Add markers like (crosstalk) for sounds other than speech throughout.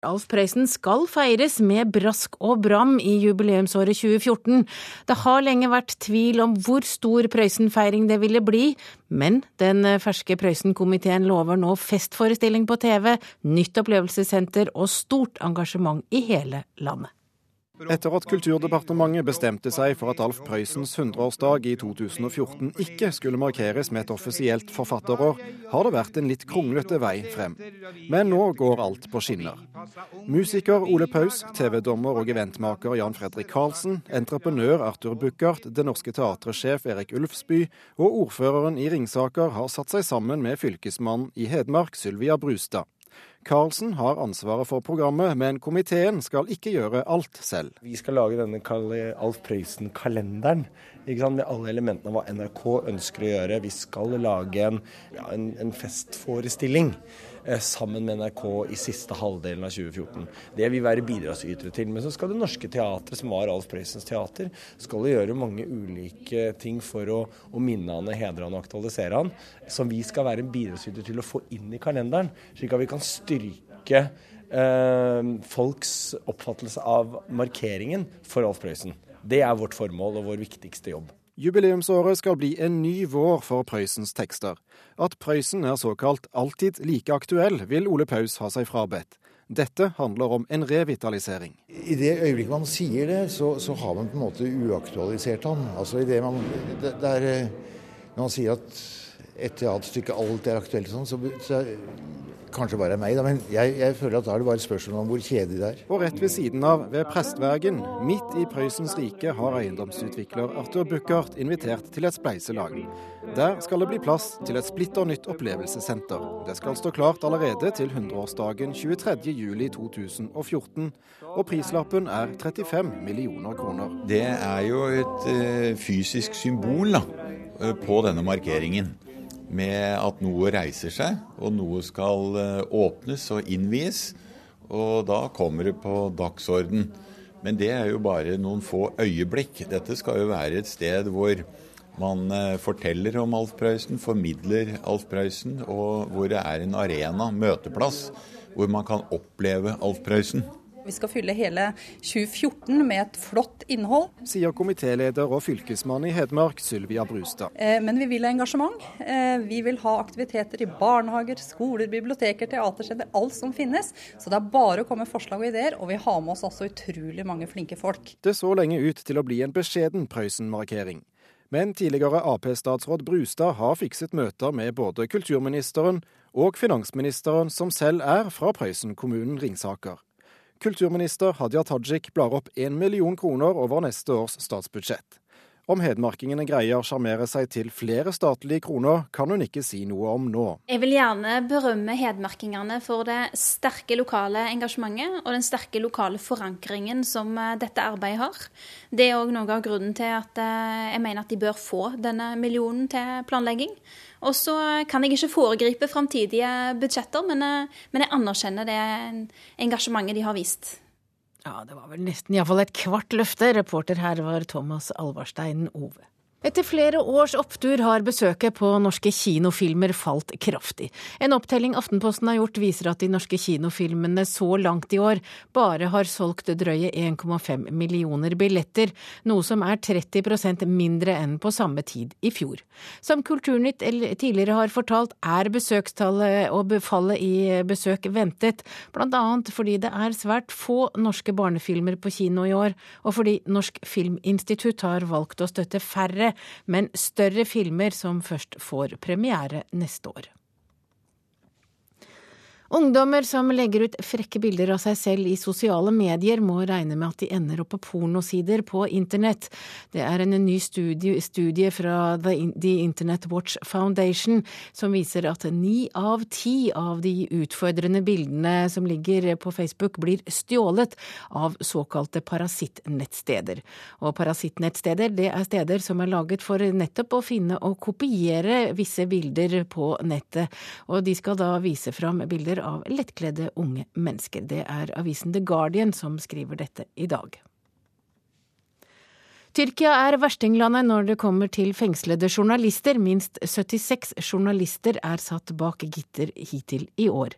Alf Prøysen skal feires med brask og bram i jubileumsåret 2014. Det har lenge vært tvil om hvor stor Prøysen-feiring det ville bli, men den ferske Prøysen-komiteen lover nå festforestilling på TV, nytt opplevelsessenter og stort engasjement i hele landet. Etter at Kulturdepartementet bestemte seg for at Alf Prøysens 100-årsdag i 2014 ikke skulle markeres med et offisielt forfatterår, har det vært en litt kronglete vei frem. Men nå går alt på skinner. Musiker Ole Paus, TV-dommer og eventmaker Jan Fredrik Karlsen, entreprenør Arthur Buchardt, Det Norske Teatret-sjef Erik Ulfsby og ordføreren i Ringsaker har satt seg sammen med fylkesmannen i Hedmark, Sylvia Brustad. Karlsen har ansvaret for programmet, men komiteen skal ikke gjøre alt selv. Vi skal lage denne Alf Prøysen-kalenderen med alle elementene av hva NRK ønsker å gjøre. Vi skal lage en, ja, en, en festforestilling sammen med NRK i siste halvdelen av 2014. Det vil være bidragsytere til. Men så skal Det Norske Teatret, som var Alf Prøysens teater, skal gjøre mange ulike ting for å, å minne han, hedre han og aktualisere han, som vi skal være en bidragsyter til å få inn i kalenderen, slik at vi kan styrke eh, folks oppfattelse av markeringen for Alf Prøysen. Det er vårt formål og vår viktigste jobb. Jubileumsåret skal bli en ny vår for Prøysens tekster. At Prøysen er såkalt alltid like aktuell, vil Ole Paus ha seg frabedt. Dette handler om en revitalisering. I det øyeblikket man sier det, så, så har man på en måte uaktualisert han. Altså i det man det, det er, Når man sier at et teaterstykke alt er aktuelt, sånn, så, så Kanskje bare meg, da, men jeg, jeg, føler at da er det bare et spørsmål om hvor kjedelig det er. Og rett ved siden av, ved Prestvergen, midt i Prøysens rike, har eiendomsutvikler Arthur Buchardt invitert til et spleiselag. Der skal det bli plass til et splitter nytt opplevelsessenter. Det skal stå klart allerede til 100-årsdagen 23.07.2014, og prislappen er 35 millioner kroner. Det er jo et uh, fysisk symbol da, på denne markeringen med at noe reiser seg, og noe skal eh, åpnes og innvies. Og da kommer det på dagsorden. Men det er jo bare noen få øyeblikk. Dette skal jo være et sted hvor man eh, forteller om Alf Prøysen, formidler Alf Prøysen, og hvor det er en arena, møteplass, hvor man kan oppleve Alf Prøysen. Vi skal fylle hele 2014 med et flott innhold. Sier komitéleder og fylkesmann i Hedmark, Sylvia Brustad. Eh, men vi vil ha engasjement. Eh, vi vil ha aktiviteter i barnehager, skoler, biblioteker, teatersenter, alt som finnes. Så det er bare å komme med forslag og ideer, og vi har med oss også utrolig mange flinke folk. Det så lenge ut til å bli en beskjeden Prøysen-markering. Men tidligere Ap-statsråd Brustad har fikset møter med både kulturministeren og finansministeren, som selv er fra Prøysen-kommunen Ringsaker. Kulturminister Hadia Tajik blar opp én million kroner over neste års statsbudsjett. Om hedmarkingene greier å sjarmere seg til flere statlige kroner, kan hun ikke si noe om nå. Jeg vil gjerne berømme hedmarkingene for det sterke lokale engasjementet og den sterke lokale forankringen som eh, dette arbeidet har. Det er òg noe av grunnen til at eh, jeg mener at de bør få denne millionen til planlegging. Og så kan jeg ikke foregripe framtidige budsjetter, men, eh, men jeg anerkjenner det engasjementet de har vist. Ja, det var vel nesten iallfall et kvart løfte. Reporter her var Thomas Alvarstein Ove. Etter flere års opptur har besøket på norske kinofilmer falt kraftig. En opptelling Aftenposten har gjort viser at de norske kinofilmene så langt i år bare har solgt drøye 1,5 millioner billetter, noe som er 30% mindre enn på samme tid i fjor. Som Kulturnytt tidligere har fortalt, er besøkstallet og befallet i besøk ventet, annet fordi det er svært få norske barnefilmer på kino i år, og fordi Norsk Filminstitutt har valgt å støtte færre men større filmer som først får premiere neste år. Ungdommer som legger ut frekke bilder av seg selv i sosiale medier, må regne med at de ender opp på pornosider på internett. Det er en ny studie, studie fra The, Internet Watch Foundation som viser at ni av ti av de utfordrende bildene som ligger på Facebook, blir stjålet av såkalte parasittnettsteder. Og parasittnettsteder det er steder som er laget for nettopp å finne og kopiere visse bilder på nettet, og de skal da vise fram bilder av lettkledde unge mennesker. Det er avisen The Guardian som skriver dette i dag. Tyrkia er verstinglandet når det kommer til fengslede journalister. Minst 76 journalister er satt bak gitter hittil i år.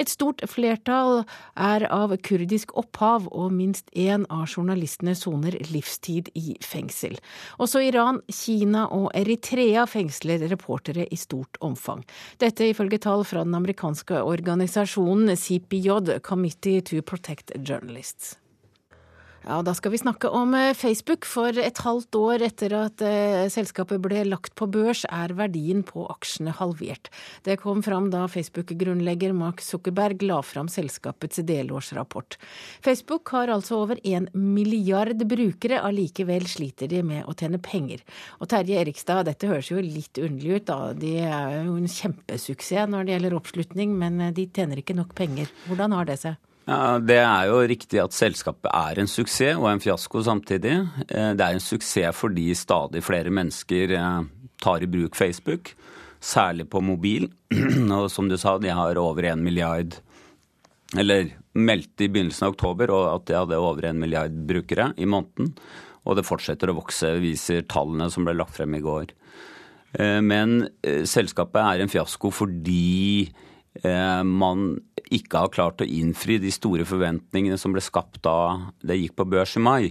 Et stort flertall er av kurdisk opphav, og minst én av journalistene soner livstid i fengsel. Også Iran, Kina og Eritrea fengsler reportere i stort omfang. Dette ifølge tall fra den amerikanske organisasjonen CPJ, Committee to Protect Journalists. Ja, Da skal vi snakke om eh, Facebook. For et halvt år etter at eh, selskapet ble lagt på børs, er verdien på aksjene halvert. Det kom fram da Facebook-grunnlegger Mark Zuckerberg la fram selskapets delårsrapport. Facebook har altså over en milliard brukere, allikevel sliter de med å tjene penger. Og Terje Erikstad, dette høres jo litt underlig ut, da. De er jo en kjempesuksess når det gjelder oppslutning, men eh, de tjener ikke nok penger. Hvordan har det seg? Ja, Det er jo riktig at selskapet er en suksess og en fiasko samtidig. Eh, det er en suksess fordi stadig flere mennesker eh, tar i bruk Facebook, særlig på mobil. (clears throat) Og som du sa, de har over en milliard Eller meldte i begynnelsen av oktober at de hadde over en milliard brukere i måneden. Og det fortsetter å vokse, viser tallene som ble lagt frem i går. Eh, men selskapet er en fiasko fordi man ikke har klart å innfri de store forventningene som ble skapt da det gikk på børs i mai.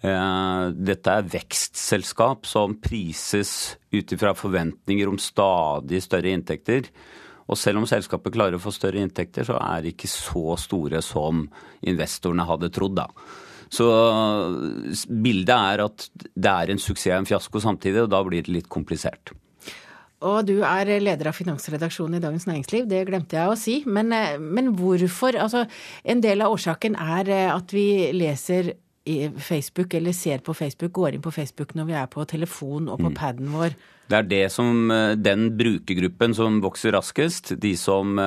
Eh, dette er vekstselskap som prises ut ifra forventninger om stadig større inntekter. Og selv om selskapet klarer å få større inntekter, så er de ikke så store som investorene hadde trodd. da. Så bildet er at det er en suksess og en fiasko samtidig, og da blir det litt komplisert. Og du er leder av finansredaksjonen i Dagens Næringsliv, det glemte jeg å si. Men, eh, men hvorfor? Altså, en del av årsaken er eh, at vi leser Facebook eller ser på Facebook, går inn på Facebook når vi er på telefon og på mm. paden vår. Det er det som, eh, den brukergruppen som vokser raskest. De som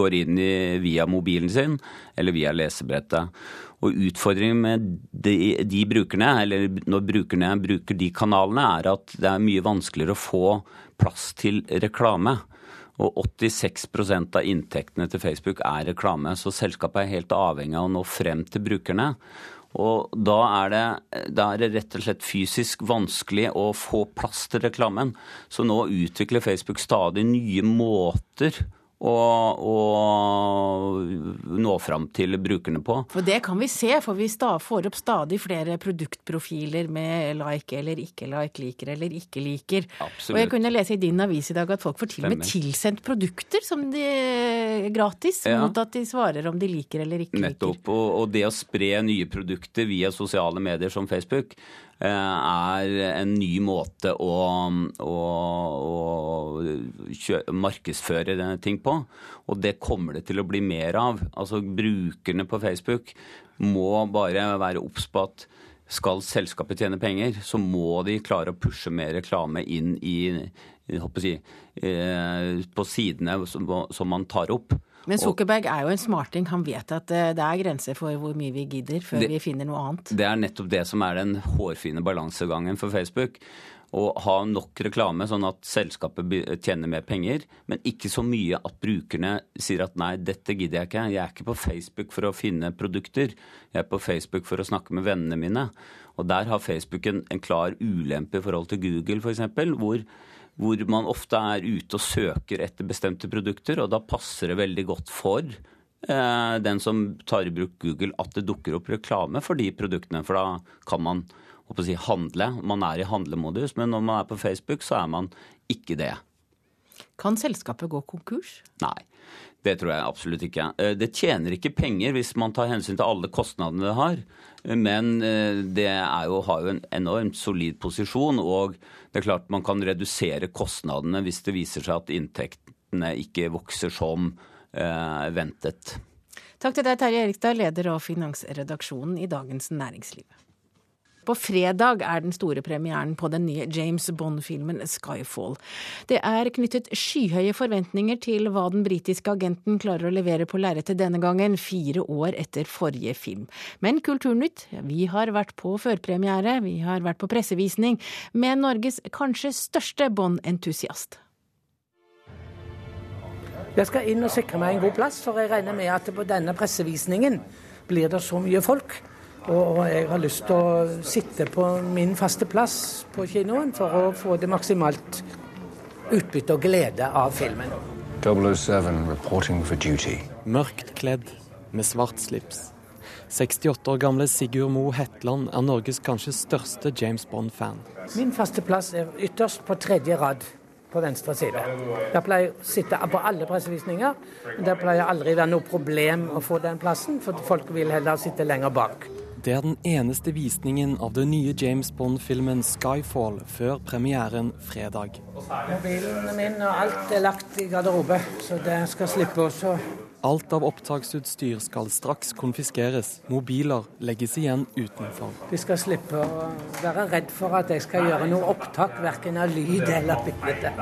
går inn i, via mobilen sin eller via lesebrettet. Og utfordringen med de, de, brukerne, eller når brukerne bruker de kanalene, er at det er mye vanskeligere å få plass til reklame. Og 86% av inntektene til Facebook er reklame, så selskapet er helt avhengig av å nå frem til brukerne. Og da er, det, da er, det, rett og slett fysisk vanskelig å få plass til reklamen. Så nå utvikler Facebook stadig nye måter og, og nå fram til brukerne på. For det kan vi se, for vi får opp stadig flere produktprofiler med like eller ikke like, liker eller ikke liker. Absolutt. Og jeg kunne lese i din avis i dag at folk får til og med tilsendt produkter som de gratis, ja. mot at de svarer om de liker eller ikke Nettopp. liker. Nettopp. Og, og det å spre nye produkter via sosiale medier som Facebook er en ny måte å, å, å markedsføre ting på. Og det kommer det til å bli mer av. Altså Brukerne på Facebook må bare være obs på at skal selskapet tjene penger, så må de klare å pushe mer reklame inn i, si, eh, på sidene som man tar opp. Men Zuckerberg er jo en smarting. Han vet at eh, det er grenser for hvor mye vi gidder før det, vi finner noe annet. Det er nettopp det som er den hårfine balansegangen for Facebook. Å ha nok reklame sånn at selskapet tjener mer penger, men ikke så mye at brukerne sier at nei, dette gidder jeg ikke. Jeg er ikke på Facebook for å finne produkter. Jeg er på Facebook for å snakke med vennene mine. Og der har Facebook en, en klar ulempe i forhold til Google, f.eks., hvor hvor man ofte er ute og søker etter bestemte produkter, og da passer det veldig godt for eh, den som tar i bruk Google at det dukker opp reklame for de produktene, for da kan man si, handle. Man er i handlemodus, men når man er på Facebook, så er man ikke det. Kan selskapet gå konkurs? Nei. Det tror jeg absolutt ikke. Eh, det tjener ikke penger hvis man tar hensyn til alle kostnadene det har. Men eh, det jo, har jo en enormt solid posisjon, og det er klart man kan redusere kostnadene hvis det viser seg at inntektene ikke vokser som eh, ventet. Takk til deg, Terje Erikstad, leder av finansredaksjonen i Dagens Næringsliv. På fredag er den store premieren på den nye James Bond-filmen Skyfall. Det er knyttet skyhøye forventninger til hva den britiske agenten klarer å levere på lerretet denne gangen, fire år etter forrige film. Men Kulturnytt, vi har vært på førpremiere, vi har vært på pressevisning med Norges kanskje største Bond-entusiast. Jeg skal inn og sikre meg en god plass, for jeg regner med at på denne pressevisningen blir det så mye folk Og jeg har lyst til å sitte på min faste plass på kinoen for å få det maksimalt utbytte og glede av filmen. 007 reporting for duty. Mørkt kledd, med svart slips. 68 år gamle Sigurd Mo Hetland er Norges kanskje største James Bond-fan. Min faste plass er ytterst på tredje rad på venstre side. Der pleier jeg å sitte på alle pressevisninger. Der pleier aldri være noe problem å få den plassen, for folk vil heller sitte lenger bak. Det er den eneste visningen av den nye James Bond-filmen 'Skyfall' før premieren fredag. Mobilen min og alt er lagt i garderobe, så det skal slippe også. Alt av opptaksutstyr skal straks konfiskeres. Mobiler legges igjen utenfor. De skal slippe å være redd for at jeg skal gjøre noe opptak, verken av lyd eller bilde.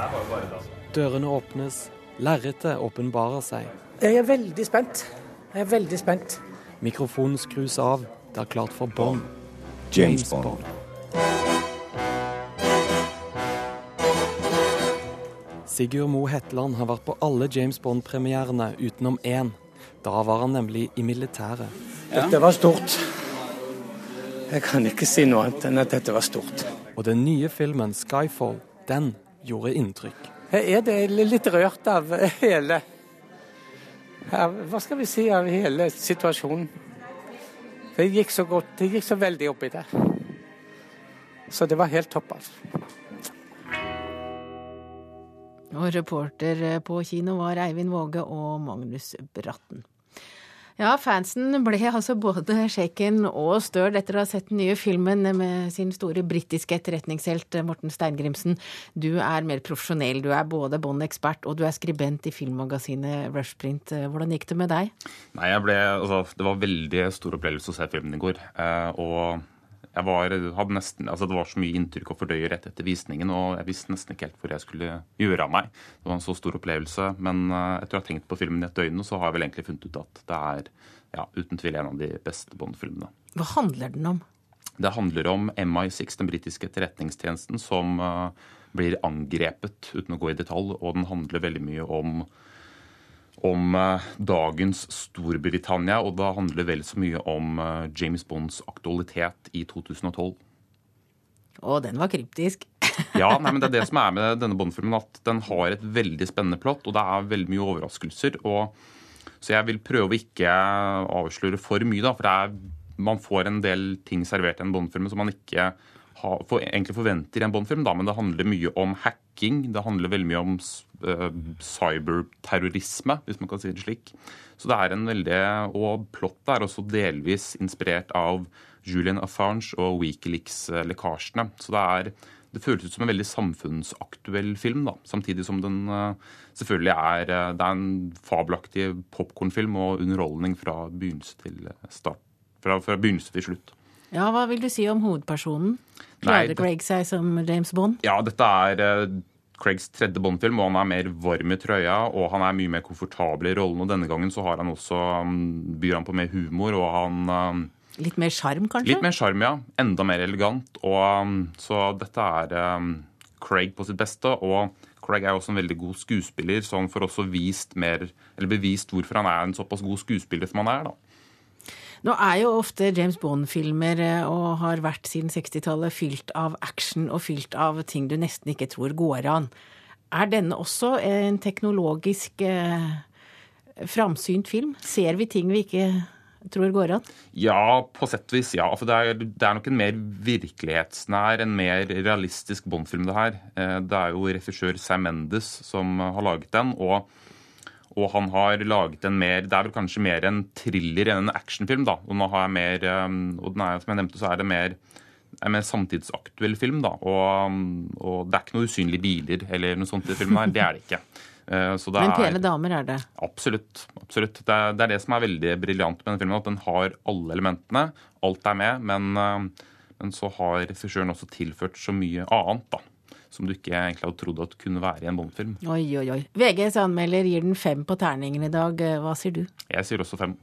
Dørene åpnes. Lerretet åpenbarer seg. Jeg er veldig spent. Jeg er veldig spent. Mikrofonen skrus av. Det er klart for Bond. James Bond. Sigurd Mo Hetland har vært på alle James Bond-premierene utenom én. Da var han nemlig i militæret. Dette var stort. Jeg kan ikke si noe annet enn at dette var stort. Og den nye filmen 'Skyfall', den gjorde inntrykk. Jeg er det litt rørt av hele Hva skal vi si av hele situasjonen. Det gikk så godt. Det gikk så veldig oppi der. Så det var helt topp, altså. Og reporter på kino var Eivind Våge og Magnus Bratten. Ja, fansen ble altså både shaken og støl etter å ha sett den nye filmen med sin store britiske etterretningshelt Morten Steingrimsen. Du er mer profesjonell. Du er både Bond-ekspert og du er skribent i filmmagasinet Rushprint. Hvordan gikk det med deg? Nei, ble, altså, Det var veldig stor opplevelse å se filmen i går. Eh, og jeg var, hadde nesten, altså Det var så mye inntrykk å fordøye rett etter visningen, og jeg visste nesten ikke helt hvor jeg skulle gjøre av meg. Det var en så stor opplevelse. Men uh, etter å ha tenkt på filmen i et døgn, så har jeg vel egentlig funnet ut at det er ja, uten tvil en av de beste Bond-filmene. Hva handler den om? Det handler om MI6, den britiske etterretningstjenesten, som uh, blir angrepet, uten å gå i detalj. Og den handler veldig mye om om dagens Storbritannia, og da handler det vel så mye om James Bonds aktualitet i 2012. Å, den var kryptisk. (laughs) ja, nei, men det er det som er med denne Bond-filmen, at den har et veldig spennende plott, og det er veldig mye overraskelser. og Så jeg vil prøve å ikke avsløre for mye, da, for er, man får en del ting servert i en Bond-film som man ikke har, for, egentlig forventer i en Bond-film, men det handler mye om hacking. Det handler veldig mye om uh, cyberterrorisme, hvis man kan si det slik. Så det er en veldig, Og plottet er også delvis inspirert av Julian Assange og Wikileaks-lekkasjene. Så det er det føles ut som en veldig samfunnsaktuell film, da. samtidig som den uh, selvfølgelig er, uh, det er en fabelaktig popkornfilm og underholdning fra begynnelse til start. Fra, fra begynnelse til slutt. Ja, Hva vil du si om hovedpersonen? Klarer Craig seg som James Bond? Ja, dette er uh, Craigs tredje Bond-film, og han er mer varm i trøya og han er mye mer komfortabel i rollen. og Denne gangen så har han også, um, byr han på mer humor, og han um, Litt mer sjarm, kanskje? Litt mer sjarm, ja. Enda mer elegant. Og, um, så dette er um, Craig på sitt beste. Og Craig er også en veldig god skuespiller, så han får også vist mer, eller bevist hvorfor han er en såpass god skuespiller som han er. da. Nå er jo ofte James Bond-filmer, og har vært siden 60-tallet, fylt av action og fylt av ting du nesten ikke tror går an. Er denne også en teknologisk eh, framsynt film? Ser vi ting vi ikke tror går an? Ja, på sett og vis, ja. For det er, det er nok en mer virkelighetsnær, en mer realistisk Bond-film, det her. Det er jo regissør Sam Mendes som har laget den. og og han har laget en mer Det er vel kanskje mer en thriller enn en actionfilm. da, Og nå har jeg mer, og den er, som jeg nevnte, så er det mer en mer samtidsaktuell film. da, og, og det er ikke noen usynlige biler eller noe sånt i filmen her. Det er det ikke. (laughs) Det Men pene er, damer er det? Absolutt. absolutt. Det er, det er, det som er veldig briljant med denne filmen. At den har alle elementene. Alt er med. Men, men så har regissøren også tilført så mye annet. da som du ikke egentlig hadde trodd at kunne være i en Bond-film. Oi, oi, oi. VGs anmelder gir den fem på terningen i dag. Hva sier du? Jeg sier også fem.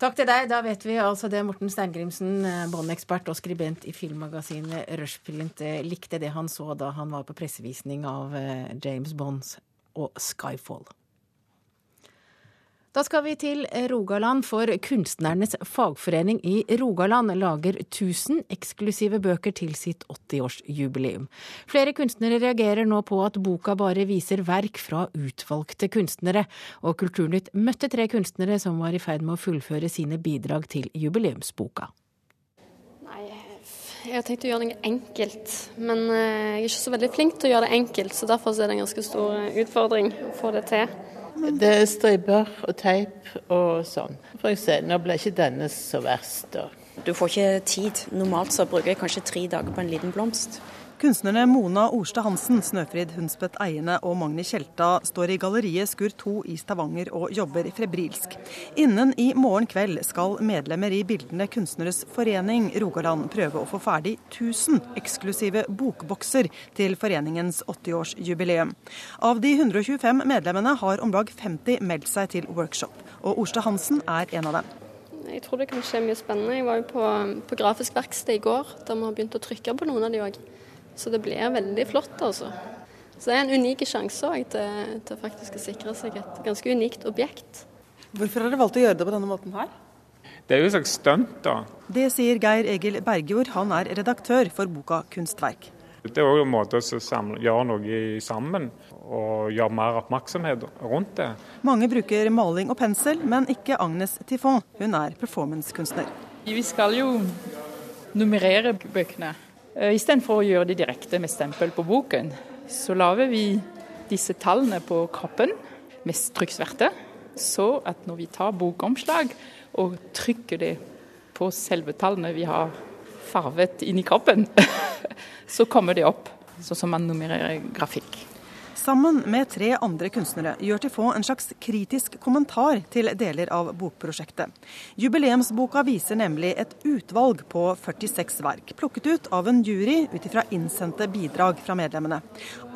Takk til deg. Da vet vi altså det Morten Steingrimsen, Bond-ekspert og skribent i filmmagasinet Rushprint, likte det han så da han var på pressevisning av James Bonds og Skyfall. Da skal vi til Rogaland, for Kunstnernes fagforening i Rogaland lager 1000 eksklusive bøker til sitt 80-årsjubileum. Flere kunstnere reagerer nå på at boka bare viser verk fra utvalgte kunstnere, og Kulturnytt møtte tre kunstnere som var i ferd med å fullføre sine bidrag til jubileumsboka. Nei, jeg har tenkt å gjøre noe enkelt, men eh, jeg er ikke så veldig flink til å gjøre det enkelt, så derfor er det en ganske stor eh, utfordring å få det til. Det er striper og teip og sånn. For jeg ser, nå ble ikke denne så verst. da. Du får ikke tid. Normalt så bruker jeg kanskje tre dager på en liten blomst. Kunstnerne Mona Orstad Hansen, Snøfrid Hunspet Eiene og Magni Kjelta står i galleriet Skur 2 i Stavanger og jobber febrilsk. Innen i morgen kveld skal medlemmer i Bildende kunstneres forening Rogaland prøve å få ferdig 1000 eksklusive bokbokser til foreningens 80-årsjubileum. Av de 125 medlemmene har om lag 50 meldt seg til workshop, og Orstad Hansen er en av dem. Jeg tror det kan skje mye spennende. Jeg var jo på, på Grafisk verksted i går, der vi har begynt å trykke på noen av de òg. Så det blir veldig flott, altså. Så det er en unik sjanse til, til faktisk å sikre seg et ganske unikt objekt. Hvorfor har dere valgt å gjøre det på denne måten her? Det er jo et slags stunt, da. Det sier Geir Egil Bergjord, han er redaktør for boka 'Kunstverk'. Det er òg en måte å samle, gjøre noe sammen og gjøre mer oppmerksomhet rundt det. Mange bruker maling og pensel, men ikke Agnes Tiffon. Hun er performancekunstner. Vi skal jo nummerere bøkene. Eh, Istedenfor å gjøre det direkte med stempel på boken, så lager vi disse tallene på kroppen med trykksverte. Så at når vi tar bokomslag og trykker det på selve tallene vi har farvet inn i kroppen, (laughs) så kommer det opp. Sånn som man nummererer grafikk. Sammen med tre andre kunstnere gjør Tifon en slags kritisk kommentar til deler av bokprosjektet. Jubileumsboka viser nemlig et utvalg på 46 verk, plukket ut av en jury ut ifra innsendte bidrag fra medlemmene.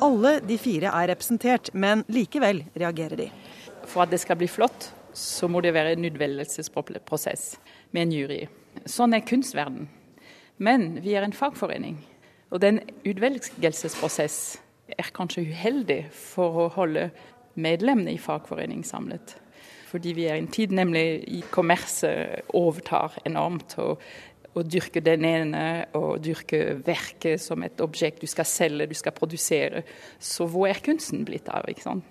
Alle de fire er representert, men likevel reagerer de. For at det skal bli flott, så må det være en utvelgelsesprosess med en jury. Sånn er kunstverden. Men vi er en fagforening, og den utvelgelsesprosess er kanskje uheldig for å holde medlemmene i fagforening samlet. Fordi vi er i en tid nemlig i kommerset overtar enormt. og å dyrke den ene og dyrke verket som et objekt du skal selge, du skal produsere. Så hvor er kunsten blitt av? ikke sant?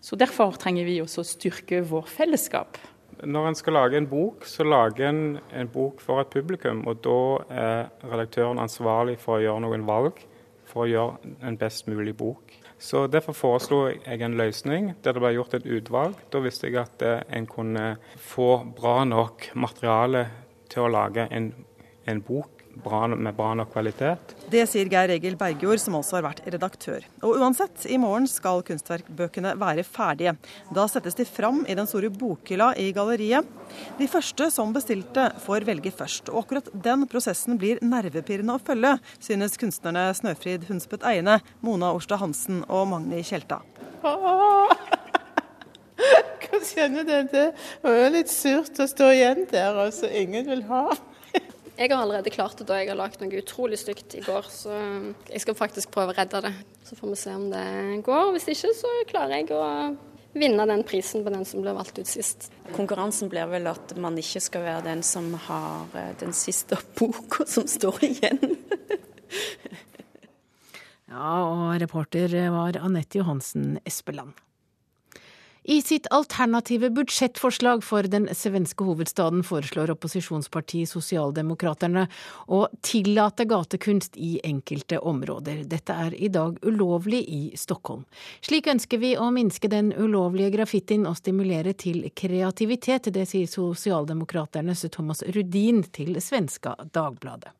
Så Derfor trenger vi også å styrke vår fellesskap. Når en skal lage en bok, så lager en en bok for et publikum. Og da er redaktøren ansvarlig for å gjøre noen valg for å gjøre en best mulig bok. Så Derfor foreslo jeg en løsning der det ble gjort et utvalg. Da visste jeg at eh, en kunne få bra nok materiale til å lage en, en bok bra, med bra nok kvalitet. Det sier Geir Egil Bergjord, som også har vært redaktør. Og uansett, i morgen skal kunstverkbøkene være ferdige. Da settes de fram i den store bokhylla i galleriet. De første som bestilte, får velge først. Og akkurat den prosessen blir nervepirrende å følge, synes kunstnerne Snøfrid Hunspet Eiene, Mona Orstad Hansen og Magni Kjelta. Hva (laughs) kjenner du det? Det er litt surt å stå igjen der, altså. ingen vil ha. Jeg har allerede klart det da jeg har lagd noe utrolig stygt i går, så jeg skal faktisk prøve å redde det. Så får vi se om det går. Hvis ikke så klarer jeg å vinne den prisen på den som ble valgt ut sist. Konkurransen blir vel at man ikke skal være den som har eh, den siste boka som står igjen. (laughs) ja, og reporter var Anette Johansen Espeland. I sitt alternative budsjettforslag for den svenske hovedstaden foreslår opposisjonspartiet Sosialdemokraterne å tillate gatekunst i enkelte områder. Dette er i dag ulovlig i Stockholm. Slik ønsker vi å minske den ulovlige graffitien og stimulere til kreativitet. Det sier Sosialdemokraternes Thomas Rudin til svenska Dagbladet.